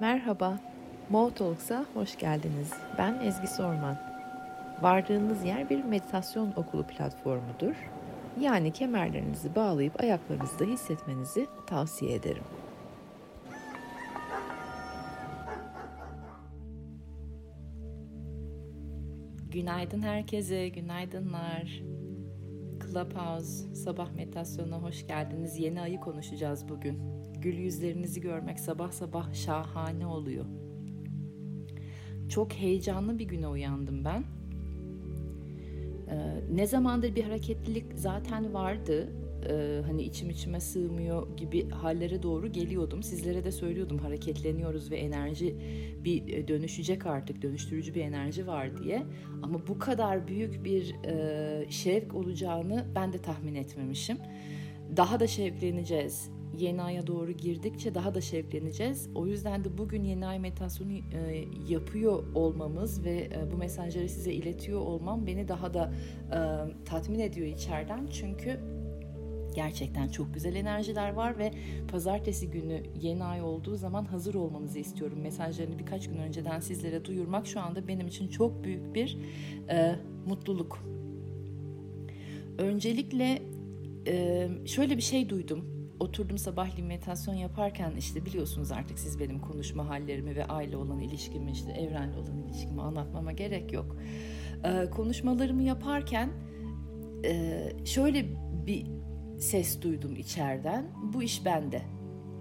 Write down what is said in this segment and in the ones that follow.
Merhaba, Mo Talks'a hoş geldiniz. Ben Ezgi Sorman. Vardığınız yer bir meditasyon okulu platformudur. Yani kemerlerinizi bağlayıp ayaklarınızda hissetmenizi tavsiye ederim. Günaydın herkese, günaydınlar. Clubhouse sabah meditasyonuna hoş geldiniz. Yeni ayı konuşacağız bugün. Gül yüzlerinizi görmek sabah sabah şahane oluyor. Çok heyecanlı bir güne uyandım ben. Ee, ne zamandır bir hareketlilik zaten vardı e, hani içim içime sığmıyor gibi hallere doğru geliyordum. Sizlere de söylüyordum hareketleniyoruz ve enerji bir e, dönüşecek artık dönüştürücü bir enerji var diye. Ama bu kadar büyük bir e, şevk olacağını ben de tahmin etmemişim. Daha da şevkleneceğiz. Yeni aya doğru girdikçe daha da şevkleneceğiz. O yüzden de bugün yeni ay meditasyonu e, yapıyor olmamız ve e, bu mesajları size iletiyor olmam beni daha da e, tatmin ediyor içeriden. Çünkü Gerçekten çok güzel enerjiler var ve pazartesi günü yeni ay olduğu zaman hazır olmanızı istiyorum. Mesajlarını birkaç gün önceden sizlere duyurmak şu anda benim için çok büyük bir e, mutluluk. Öncelikle e, şöyle bir şey duydum. Oturdum sabah meditasyon yaparken işte biliyorsunuz artık siz benim konuşma hallerimi ve aile olan ilişkimi işte evrenle olan ilişkimi anlatmama gerek yok. E, konuşmalarımı yaparken e, şöyle bir ses duydum içeriden. Bu iş bende.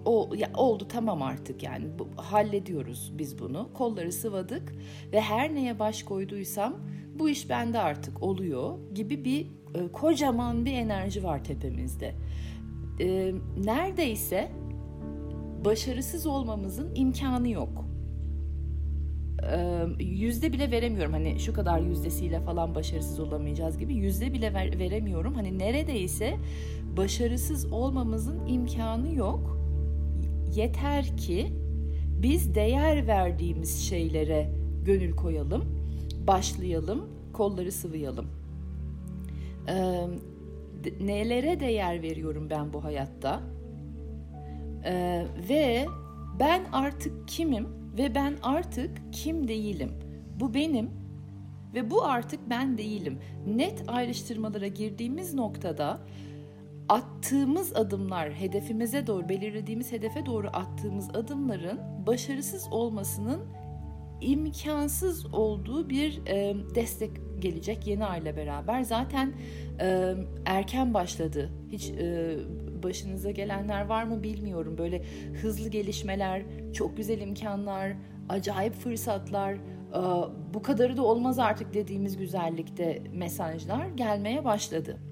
O ya oldu tamam artık yani bu, hallediyoruz biz bunu. Kolları sıvadık ve her neye baş koyduysam bu iş bende artık oluyor gibi bir e, kocaman bir enerji var tepemizde. E, neredeyse başarısız olmamızın imkanı yok yüzde bile veremiyorum hani şu kadar yüzdesiyle falan başarısız olamayacağız gibi yüzde bile ver, veremiyorum hani neredeyse başarısız olmamızın imkanı yok yeter ki biz değer verdiğimiz şeylere gönül koyalım başlayalım kolları sıvayalım ee, nelere değer veriyorum ben bu hayatta ee, ve ben artık kimim ve ben artık kim değilim. Bu benim ve bu artık ben değilim. Net ayrıştırmalara girdiğimiz noktada attığımız adımlar, hedefimize doğru, belirlediğimiz hedefe doğru attığımız adımların başarısız olmasının imkansız olduğu bir e, destek gelecek yeni ayla beraber. Zaten e, erken başladı. Hiç e, başınıza gelenler var mı bilmiyorum. Böyle hızlı gelişmeler, çok güzel imkanlar, acayip fırsatlar, e, bu kadarı da olmaz artık dediğimiz güzellikte mesajlar gelmeye başladı.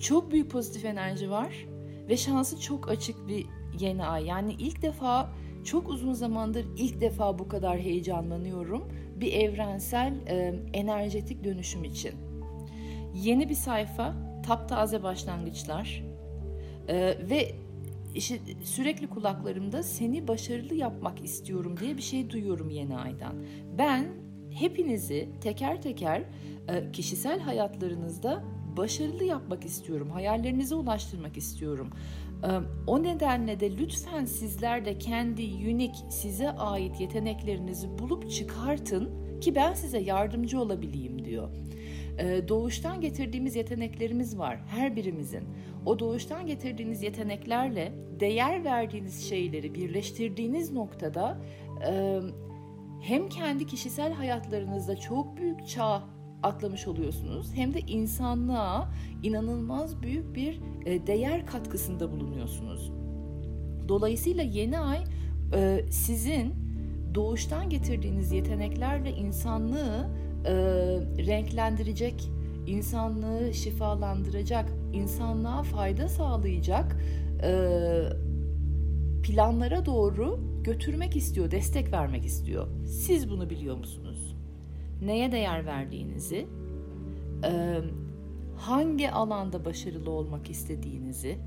Çok büyük pozitif enerji var ve şansı çok açık bir yeni ay. Yani ilk defa çok uzun zamandır ilk defa bu kadar heyecanlanıyorum bir evrensel enerjetik dönüşüm için. Yeni bir sayfa, taptaze başlangıçlar e, ve işte sürekli kulaklarımda seni başarılı yapmak istiyorum diye bir şey duyuyorum yeni aydan. Ben hepinizi teker teker e, kişisel hayatlarınızda başarılı yapmak istiyorum. Hayallerinize ulaştırmak istiyorum. O nedenle de lütfen sizler de kendi unik size ait yeteneklerinizi bulup çıkartın ki ben size yardımcı olabileyim diyor. Doğuştan getirdiğimiz yeteneklerimiz var her birimizin. O doğuştan getirdiğiniz yeteneklerle değer verdiğiniz şeyleri birleştirdiğiniz noktada hem kendi kişisel hayatlarınızda çok büyük çağ atlamış oluyorsunuz hem de insanlığa inanılmaz büyük bir e, değer katkısında bulunuyorsunuz. Dolayısıyla yeni ay e, sizin doğuştan getirdiğiniz yeteneklerle insanlığı e, renklendirecek, insanlığı şifalandıracak, insanlığa fayda sağlayacak planlara doğru götürmek istiyor, destek vermek istiyor. Siz bunu biliyor musunuz? Neye değer verdiğinizi, hangi alanda başarılı olmak istediğinizi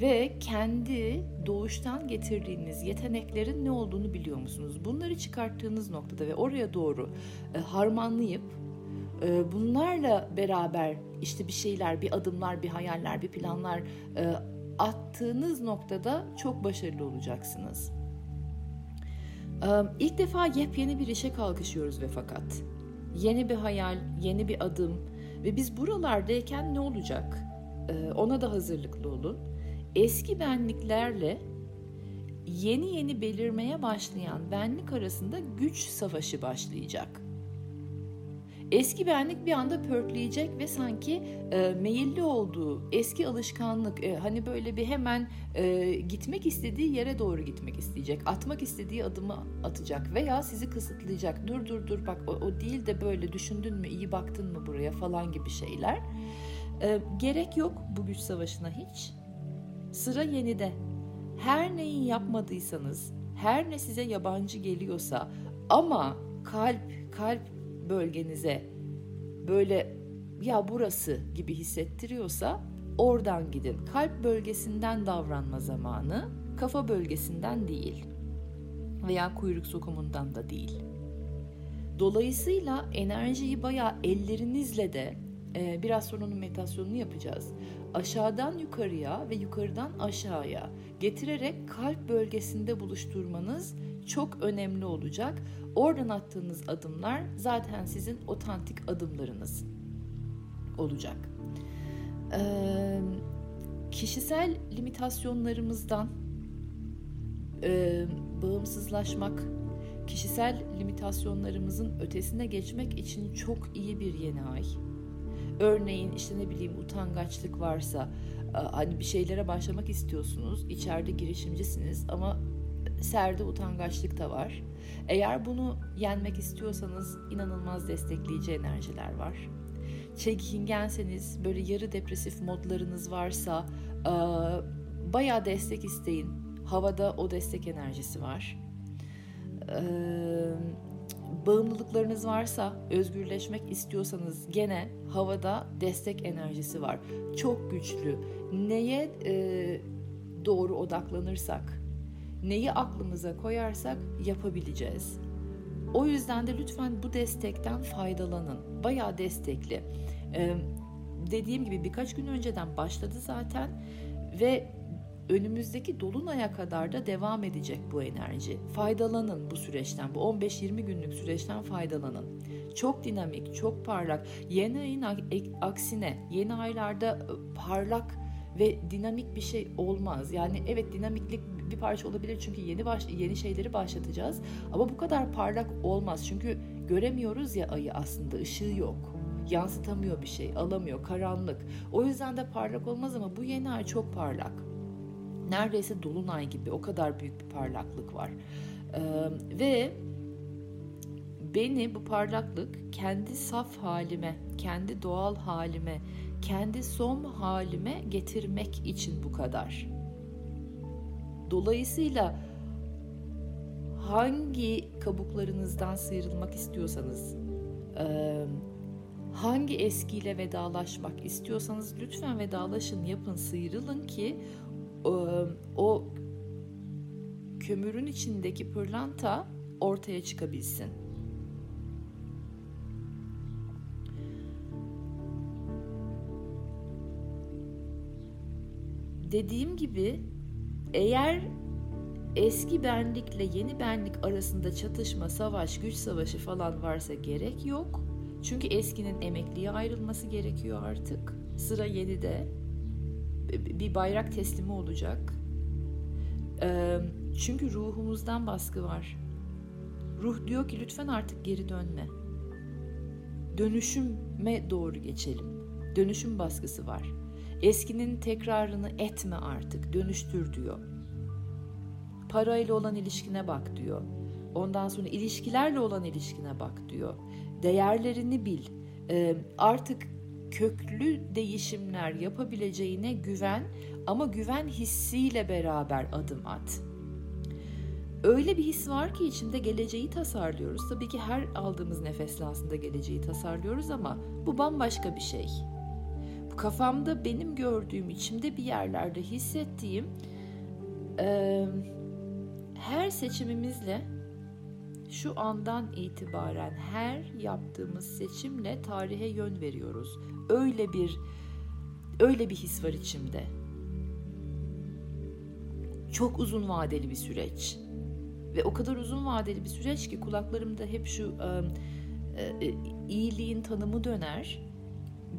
ve kendi doğuştan getirdiğiniz yeteneklerin ne olduğunu biliyor musunuz? Bunları çıkarttığınız noktada ve oraya doğru harmanlayıp bunlarla beraber işte bir şeyler, bir adımlar, bir hayaller, bir planlar attığınız noktada çok başarılı olacaksınız. İlk defa yepyeni bir işe kalkışıyoruz ve fakat. Yeni bir hayal, yeni bir adım ve biz buralardayken ne olacak? Ona da hazırlıklı olun. Eski benliklerle yeni yeni belirmeye başlayan benlik arasında güç savaşı başlayacak. Eski benlik bir anda pörtleyecek ve sanki e, meyilli olduğu eski alışkanlık e, hani böyle bir hemen e, gitmek istediği yere doğru gitmek isteyecek. Atmak istediği adımı atacak veya sizi kısıtlayacak. Dur dur dur bak o, o değil de böyle düşündün mü iyi baktın mı buraya falan gibi şeyler. E, gerek yok bu güç savaşına hiç. Sıra yenide. Her neyi yapmadıysanız, her ne size yabancı geliyorsa ama kalp kalp bölgenize böyle ya burası gibi hissettiriyorsa oradan gidin. Kalp bölgesinden davranma zamanı, kafa bölgesinden değil veya kuyruk sokumundan da değil. Dolayısıyla enerjiyi bayağı ellerinizle de e, biraz sonra onun meditasyonunu yapacağız. Aşağıdan yukarıya ve yukarıdan aşağıya getirerek kalp bölgesinde buluşturmanız çok önemli olacak. Oradan attığınız adımlar zaten sizin otantik adımlarınız olacak. Ee, kişisel limitasyonlarımızdan e, bağımsızlaşmak, kişisel limitasyonlarımızın ötesine geçmek için çok iyi bir yeni ay. Örneğin işte ne bileyim utangaçlık varsa, hani bir şeylere başlamak istiyorsunuz, içeride girişimcisiniz ama serde utangaçlık da var. Eğer bunu yenmek istiyorsanız inanılmaz destekleyici enerjiler var. Çekingenseniz böyle yarı depresif modlarınız varsa bayağı destek isteyin. Havada o destek enerjisi var. Bağımlılıklarınız varsa, özgürleşmek istiyorsanız gene havada destek enerjisi var. Çok güçlü. Neye e, doğru odaklanırsak, neyi aklımıza koyarsak yapabileceğiz. O yüzden de lütfen bu destekten faydalanın. Bayağı destekli. Ee, dediğim gibi birkaç gün önceden başladı zaten ve önümüzdeki dolunaya kadar da devam edecek bu enerji. Faydalanın bu süreçten, bu 15-20 günlük süreçten faydalanın. Çok dinamik, çok parlak. Yeni ayın aksine yeni aylarda parlak ve dinamik bir şey olmaz. Yani evet dinamiklik bir parça olabilir çünkü yeni baş, yeni şeyleri başlatacağız. Ama bu kadar parlak olmaz. Çünkü göremiyoruz ya ayı aslında ışığı yok. Yansıtamıyor bir şey, alamıyor, karanlık. O yüzden de parlak olmaz ama bu yeni ay çok parlak. Neredeyse dolunay gibi o kadar büyük bir parlaklık var. Ee, ve beni bu parlaklık kendi saf halime, kendi doğal halime, kendi som halime getirmek için bu kadar. Dolayısıyla hangi kabuklarınızdan sıyrılmak istiyorsanız, hangi eskiyle vedalaşmak istiyorsanız lütfen vedalaşın, yapın, sıyrılın ki o kömürün içindeki pırlanta ortaya çıkabilsin. Dediğim gibi eğer eski benlikle yeni benlik arasında çatışma, savaş, güç savaşı falan varsa gerek yok. Çünkü eskinin emekliye ayrılması gerekiyor artık. Sıra yeni de bir bayrak teslimi olacak. Çünkü ruhumuzdan baskı var. Ruh diyor ki lütfen artık geri dönme. Dönüşüme doğru geçelim. Dönüşüm baskısı var. Eskinin tekrarını etme artık, dönüştür diyor. Parayla olan ilişkine bak diyor. Ondan sonra ilişkilerle olan ilişkine bak diyor. Değerlerini bil. Ee, artık köklü değişimler yapabileceğine güven ama güven hissiyle beraber adım at. Öyle bir his var ki içinde geleceği tasarlıyoruz. Tabii ki her aldığımız nefesle aslında geleceği tasarlıyoruz ama bu bambaşka bir şey kafamda benim gördüğüm, içimde bir yerlerde hissettiğim e, her seçimimizle şu andan itibaren her yaptığımız seçimle tarihe yön veriyoruz. Öyle bir öyle bir his var içimde. Çok uzun vadeli bir süreç Ve o kadar uzun vadeli bir süreç ki kulaklarımda hep şu e, e, iyiliğin tanımı döner.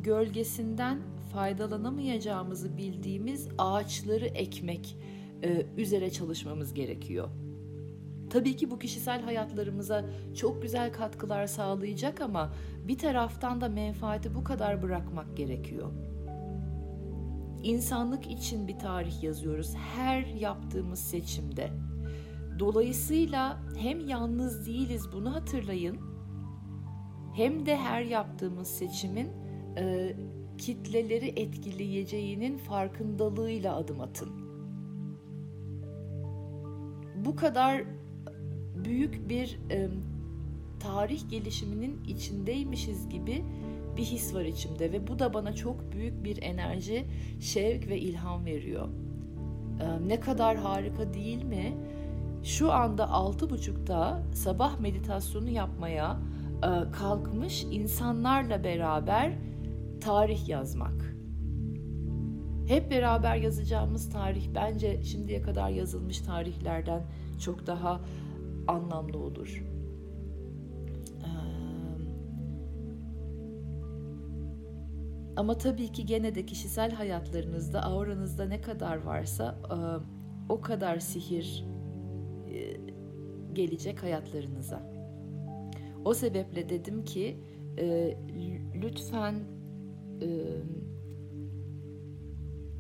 Gölgesinden faydalanamayacağımızı bildiğimiz ağaçları ekmek e, üzere çalışmamız gerekiyor. Tabii ki bu kişisel hayatlarımıza çok güzel katkılar sağlayacak ama bir taraftan da menfaati bu kadar bırakmak gerekiyor. İnsanlık için bir tarih yazıyoruz her yaptığımız seçimde. Dolayısıyla hem yalnız değiliz bunu hatırlayın hem de her yaptığımız seçimin e, kitleleri etkileyeceğinin farkındalığıyla adım atın. Bu kadar büyük bir e, tarih gelişiminin içindeymişiz gibi bir his var içimde ve bu da bana çok büyük bir enerji, şevk ve ilham veriyor. E, ne kadar harika değil mi? Şu anda altı buçukta sabah meditasyonu yapmaya e, kalkmış insanlarla beraber tarih yazmak. Hep beraber yazacağımız tarih bence şimdiye kadar yazılmış tarihlerden çok daha anlamlı olur. Ama tabii ki gene de kişisel hayatlarınızda, auranızda ne kadar varsa o kadar sihir gelecek hayatlarınıza. O sebeple dedim ki lütfen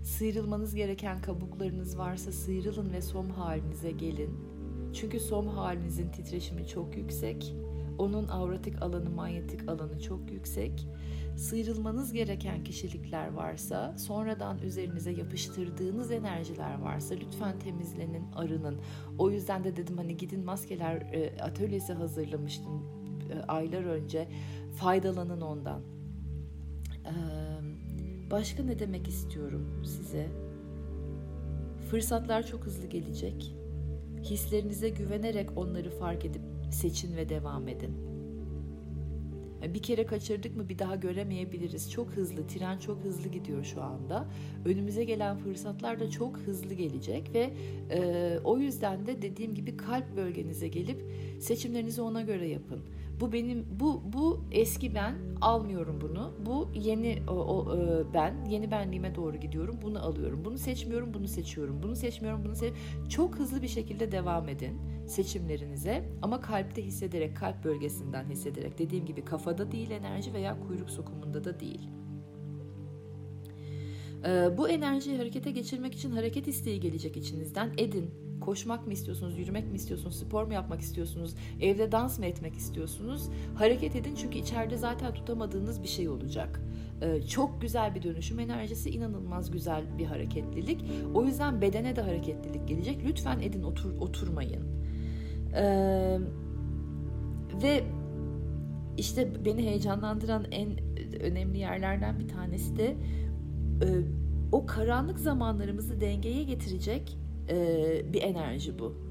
sıyrılmanız gereken kabuklarınız varsa sıyrılın ve som halinize gelin çünkü som halinizin titreşimi çok yüksek. Onun avratik alanı, manyetik alanı çok yüksek. Sıyrılmanız gereken kişilikler varsa, sonradan üzerinize yapıştırdığınız enerjiler varsa lütfen temizlenin, arının. O yüzden de dedim hani gidin maskeler e, atölyesi hazırlamıştım e, aylar önce. Faydalanın ondan. Başka ne demek istiyorum size? Fırsatlar çok hızlı gelecek Hislerinize güvenerek onları fark edip seçin ve devam edin. Bir kere kaçırdık mı bir daha göremeyebiliriz. Çok hızlı, tren çok hızlı gidiyor şu anda. Önümüze gelen fırsatlar da çok hızlı gelecek ve e, o yüzden de dediğim gibi kalp bölgenize gelip seçimlerinizi ona göre yapın. Bu benim bu bu eski ben almıyorum bunu. Bu yeni o, o e, ben yeni benliğime doğru gidiyorum. Bunu alıyorum. Bunu seçmiyorum, bunu seçiyorum. Bunu seçmiyorum, bunu seç. Çok hızlı bir şekilde devam edin seçimlerinize ama kalpte hissederek, kalp bölgesinden hissederek. Dediğim gibi kafada değil enerji veya kuyruk sokumunda da değil. Ee, bu enerjiyi harekete geçirmek için hareket isteği gelecek içinizden. Edin Koşmak mı istiyorsunuz, yürümek mi istiyorsunuz, spor mu yapmak istiyorsunuz, evde dans mı etmek istiyorsunuz? Hareket edin çünkü içeride zaten tutamadığınız bir şey olacak. Ee, çok güzel bir dönüşüm enerjisi, inanılmaz güzel bir hareketlilik. O yüzden bedene de hareketlilik gelecek. Lütfen edin, otur, oturmayın. Ee, ve işte beni heyecanlandıran en önemli yerlerden bir tanesi de e, o karanlık zamanlarımızı dengeye getirecek e, bir enerji bu.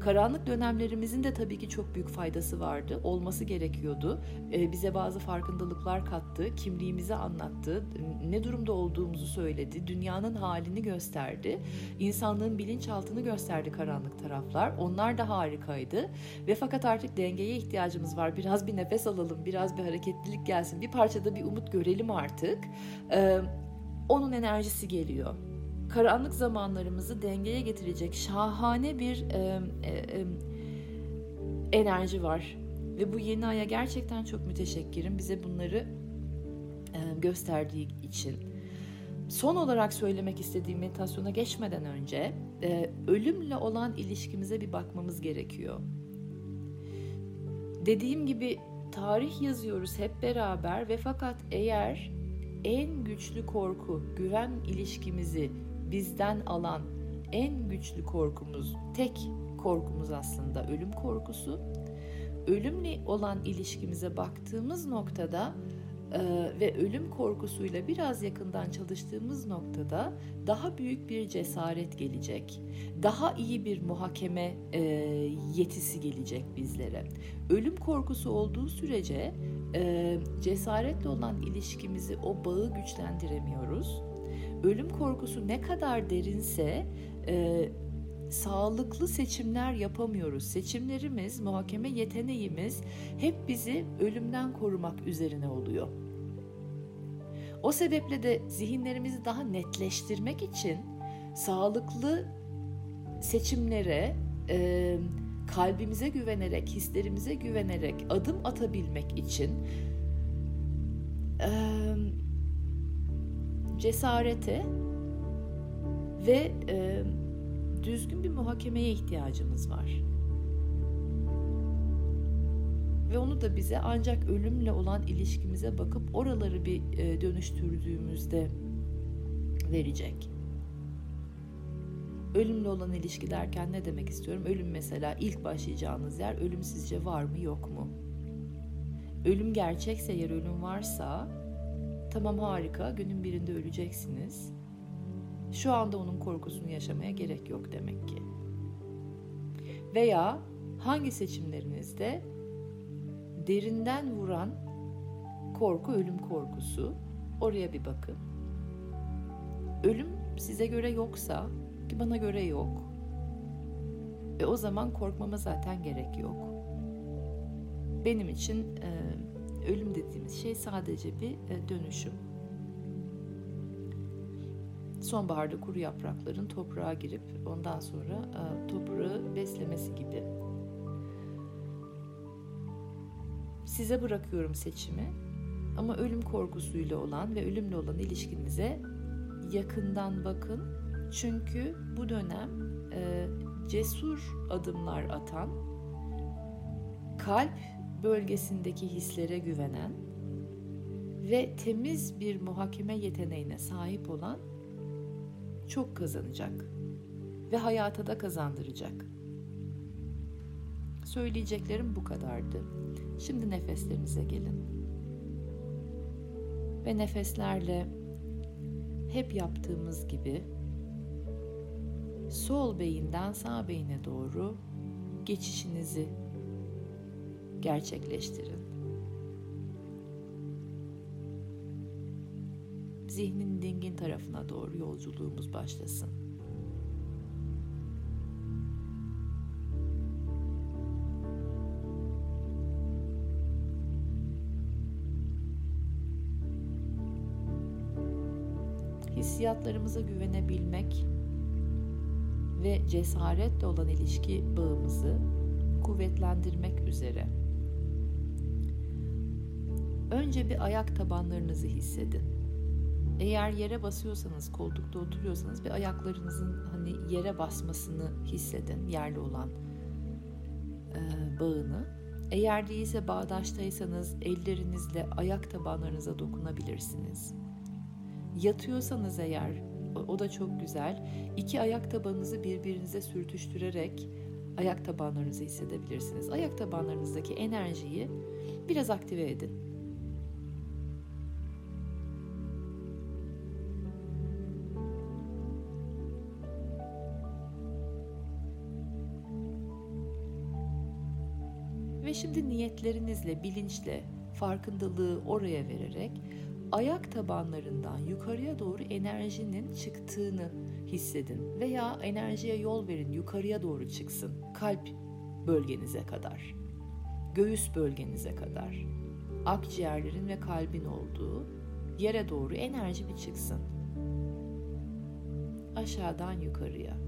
Karanlık dönemlerimizin de tabii ki çok büyük faydası vardı. Olması gerekiyordu. E, bize bazı farkındalıklar kattı, kimliğimizi anlattı, ne durumda olduğumuzu söyledi, dünyanın halini gösterdi. İnsanlığın bilinçaltını gösterdi karanlık taraflar. Onlar da harikaydı. Ve fakat artık dengeye ihtiyacımız var. Biraz bir nefes alalım, biraz bir hareketlilik gelsin, bir parçada bir umut görelim artık. E, onun enerjisi geliyor karanlık zamanlarımızı dengeye getirecek şahane bir e, e, e, enerji var. Ve bu yeni aya gerçekten çok müteşekkirim bize bunları e, gösterdiği için. Son olarak söylemek istediğim meditasyona geçmeden önce e, ölümle olan ilişkimize bir bakmamız gerekiyor. Dediğim gibi tarih yazıyoruz hep beraber ve fakat eğer en güçlü korku güven ilişkimizi bizden alan en güçlü korkumuz, tek korkumuz aslında ölüm korkusu. Ölümle olan ilişkimize baktığımız noktada ve ölüm korkusuyla biraz yakından çalıştığımız noktada daha büyük bir cesaret gelecek. Daha iyi bir muhakeme yetisi gelecek bizlere. Ölüm korkusu olduğu sürece cesaretle olan ilişkimizi, o bağı güçlendiremiyoruz ölüm korkusu ne kadar derinse sağlıklı seçimler yapamıyoruz. Seçimlerimiz, muhakeme yeteneğimiz hep bizi ölümden korumak üzerine oluyor. O sebeple de zihinlerimizi daha netleştirmek için sağlıklı seçimlere, e, kalbimize güvenerek, hislerimize güvenerek adım atabilmek için e, cesarete ve e, düzgün bir muhakemeye ihtiyacımız var. Ve onu da bize ancak ölümle olan ilişkimize bakıp oraları bir e, dönüştürdüğümüzde verecek. Ölümle olan ilişki derken ne demek istiyorum? Ölüm mesela ilk başlayacağınız yer ölüm sizce var mı yok mu? Ölüm gerçekse eğer ölüm varsa tamam harika günün birinde öleceksiniz. Şu anda onun korkusunu yaşamaya gerek yok demek ki. Veya hangi seçimlerinizde derinden vuran korku ölüm korkusu oraya bir bakın. Ölüm size göre yoksa ki bana göre yok. Ve o zaman korkmama zaten gerek yok. Benim için e, ölüm dediğimiz şey sadece bir e, dönüşüm. Sonbaharda kuru yaprakların toprağa girip ondan sonra e, toprağı beslemesi gibi. Size bırakıyorum seçimi ama ölüm korkusuyla olan ve ölümle olan ilişkinize yakından bakın. Çünkü bu dönem e, cesur adımlar atan, kalp bölgesindeki hislere güvenen ve temiz bir muhakeme yeteneğine sahip olan çok kazanacak ve hayata da kazandıracak. Söyleyeceklerim bu kadardı. Şimdi nefeslerinize gelin. Ve nefeslerle hep yaptığımız gibi sol beyinden sağ beyine doğru geçişinizi gerçekleştirin. Zihnin dingin tarafına doğru yolculuğumuz başlasın. hissiyatlarımıza güvenebilmek ve cesaretle olan ilişki bağımızı kuvvetlendirmek üzere önce bir ayak tabanlarınızı hissedin. Eğer yere basıyorsanız, koltukta oturuyorsanız bir ayaklarınızın hani yere basmasını hissedin, yerli olan e, bağını. Eğer değilse bağdaştaysanız ellerinizle ayak tabanlarınıza dokunabilirsiniz. Yatıyorsanız eğer o da çok güzel. İki ayak tabanınızı birbirinize sürtüştürerek ayak tabanlarınızı hissedebilirsiniz. Ayak tabanlarınızdaki enerjiyi biraz aktive edin. Ve şimdi niyetlerinizle, bilinçle, farkındalığı oraya vererek ayak tabanlarından yukarıya doğru enerjinin çıktığını hissedin veya enerjiye yol verin yukarıya doğru çıksın. Kalp bölgenize kadar göğüs bölgenize kadar akciğerlerin ve kalbin olduğu yere doğru enerji bir çıksın. Aşağıdan yukarıya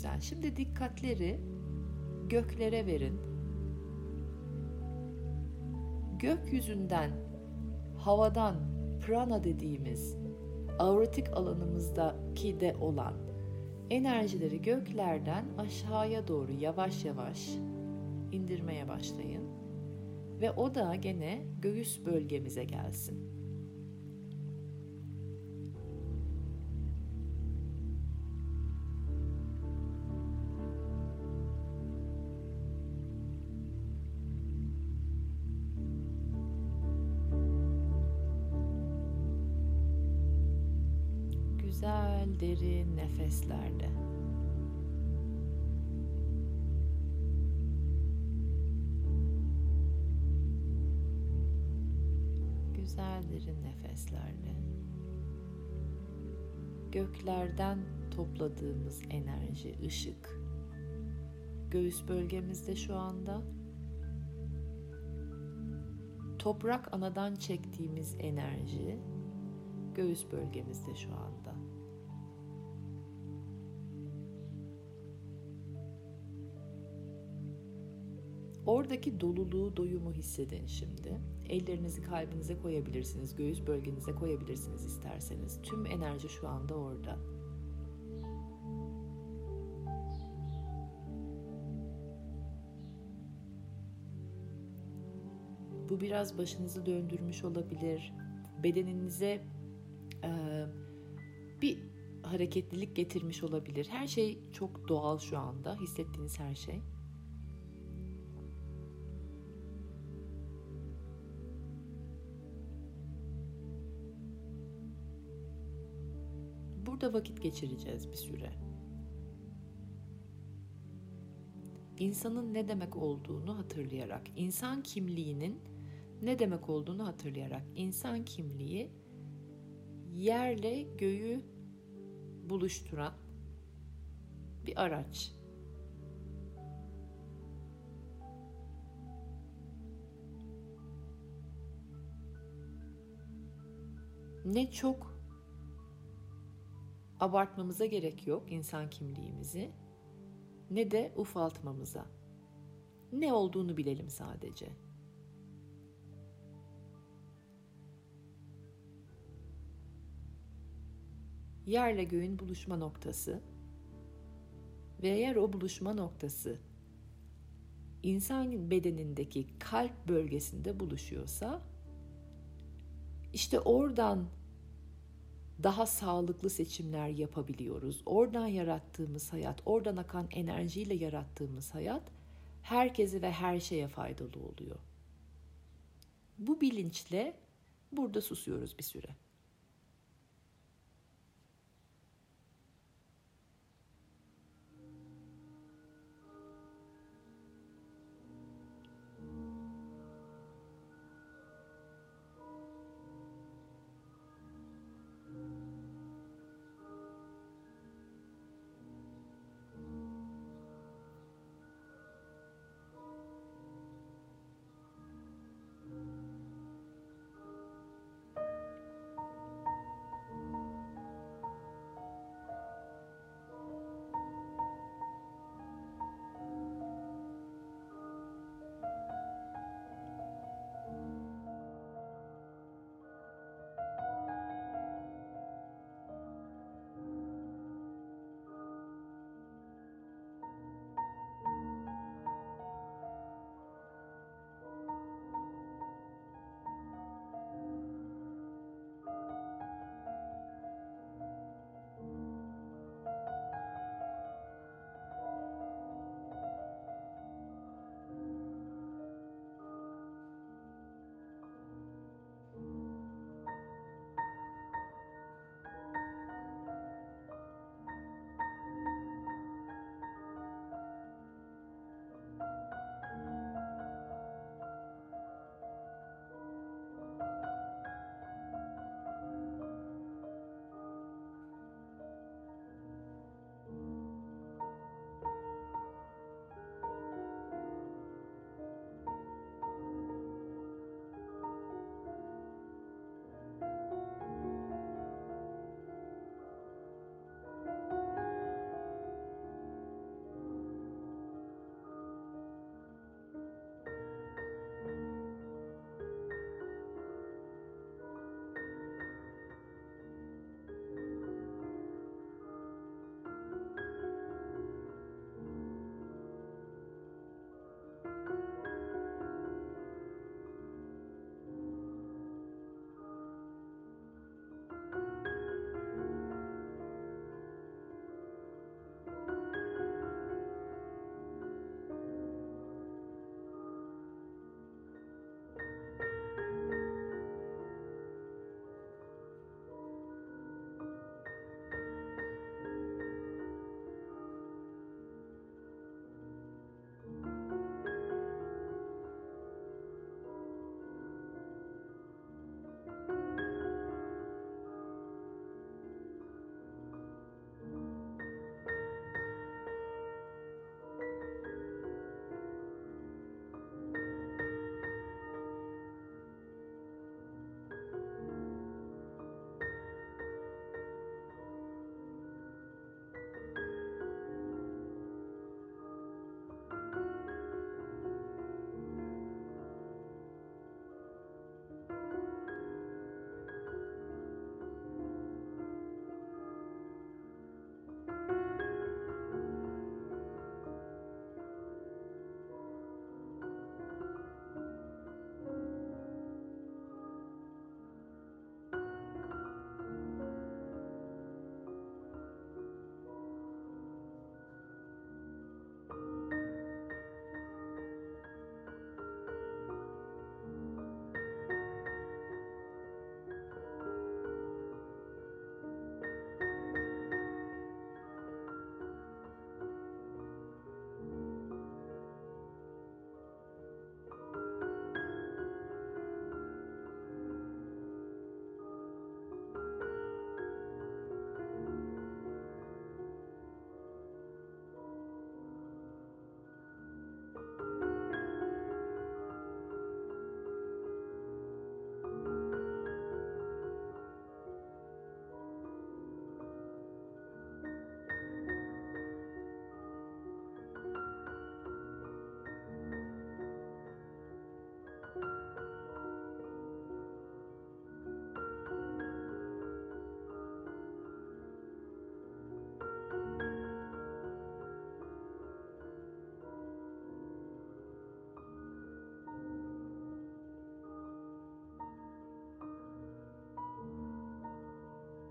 güzel. Şimdi dikkatleri göklere verin. Gökyüzünden, havadan, prana dediğimiz auratik alanımızdaki de olan enerjileri göklerden aşağıya doğru yavaş yavaş indirmeye başlayın. Ve o da gene göğüs bölgemize gelsin. derin nefeslerle. Güzel derin nefeslerle. Göklerden topladığımız enerji, ışık. Göğüs bölgemizde şu anda toprak anadan çektiğimiz enerji göğüs bölgemizde şu anda. Oradaki doluluğu, doyumu hissedin şimdi. Ellerinizi kalbinize koyabilirsiniz, göğüs bölgenize koyabilirsiniz isterseniz. Tüm enerji şu anda orada. Bu biraz başınızı döndürmüş olabilir. Bedeninize e, bir hareketlilik getirmiş olabilir. Her şey çok doğal şu anda. Hissettiğiniz her şey. Burada vakit geçireceğiz bir süre. İnsanın ne demek olduğunu hatırlayarak, insan kimliğinin ne demek olduğunu hatırlayarak, insan kimliği yerle göğü buluşturan bir araç. Ne çok abartmamıza gerek yok insan kimliğimizi ne de ufaltmamıza. Ne olduğunu bilelim sadece. Yerle göğün buluşma noktası ve eğer o buluşma noktası insan bedenindeki kalp bölgesinde buluşuyorsa işte oradan daha sağlıklı seçimler yapabiliyoruz. Oradan yarattığımız hayat, oradan akan enerjiyle yarattığımız hayat herkese ve her şeye faydalı oluyor. Bu bilinçle burada susuyoruz bir süre.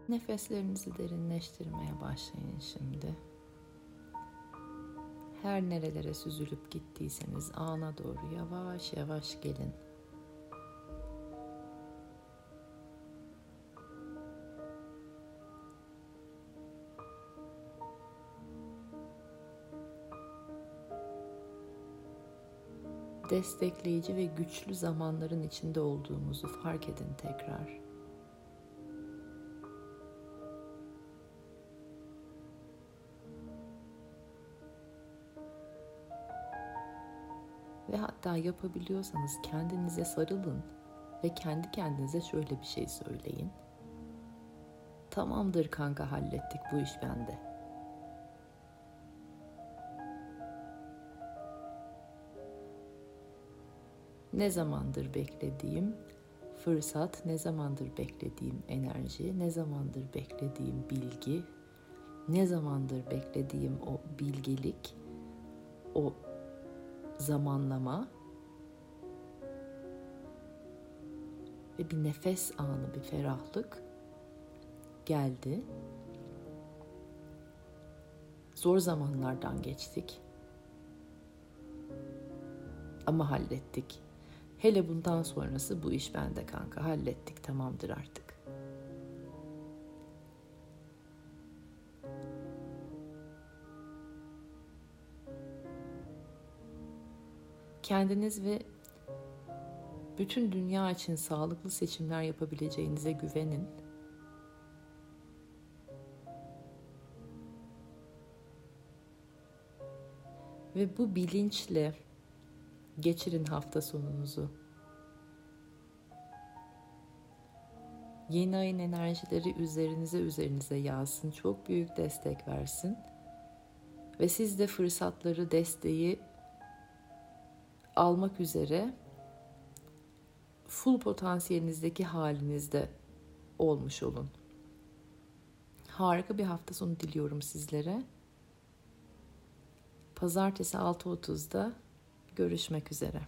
Nefeslerinizi derinleştirmeye başlayın şimdi. Her nerelere süzülüp gittiyseniz ana doğru yavaş yavaş gelin. destekleyici ve güçlü zamanların içinde olduğumuzu fark edin tekrar. Hatta yapabiliyorsanız kendinize sarılın ve kendi kendinize şöyle bir şey söyleyin. Tamamdır kanka hallettik bu iş bende. Ne zamandır beklediğim fırsat, ne zamandır beklediğim enerji, ne zamandır beklediğim bilgi, ne zamandır beklediğim o bilgelik, o zamanlama ve bir nefes anı, bir ferahlık geldi. Zor zamanlardan geçtik. Ama hallettik. Hele bundan sonrası bu iş bende kanka. Hallettik tamamdır artık. Kendiniz ve bütün dünya için sağlıklı seçimler yapabileceğinize güvenin. Ve bu bilinçle geçirin hafta sonunuzu. Yeni ayın enerjileri üzerinize üzerinize yağsın, çok büyük destek versin. Ve siz de fırsatları, desteği almak üzere full potansiyelinizdeki halinizde olmuş olun. Harika bir hafta sonu diliyorum sizlere. Pazartesi 6.30'da görüşmek üzere.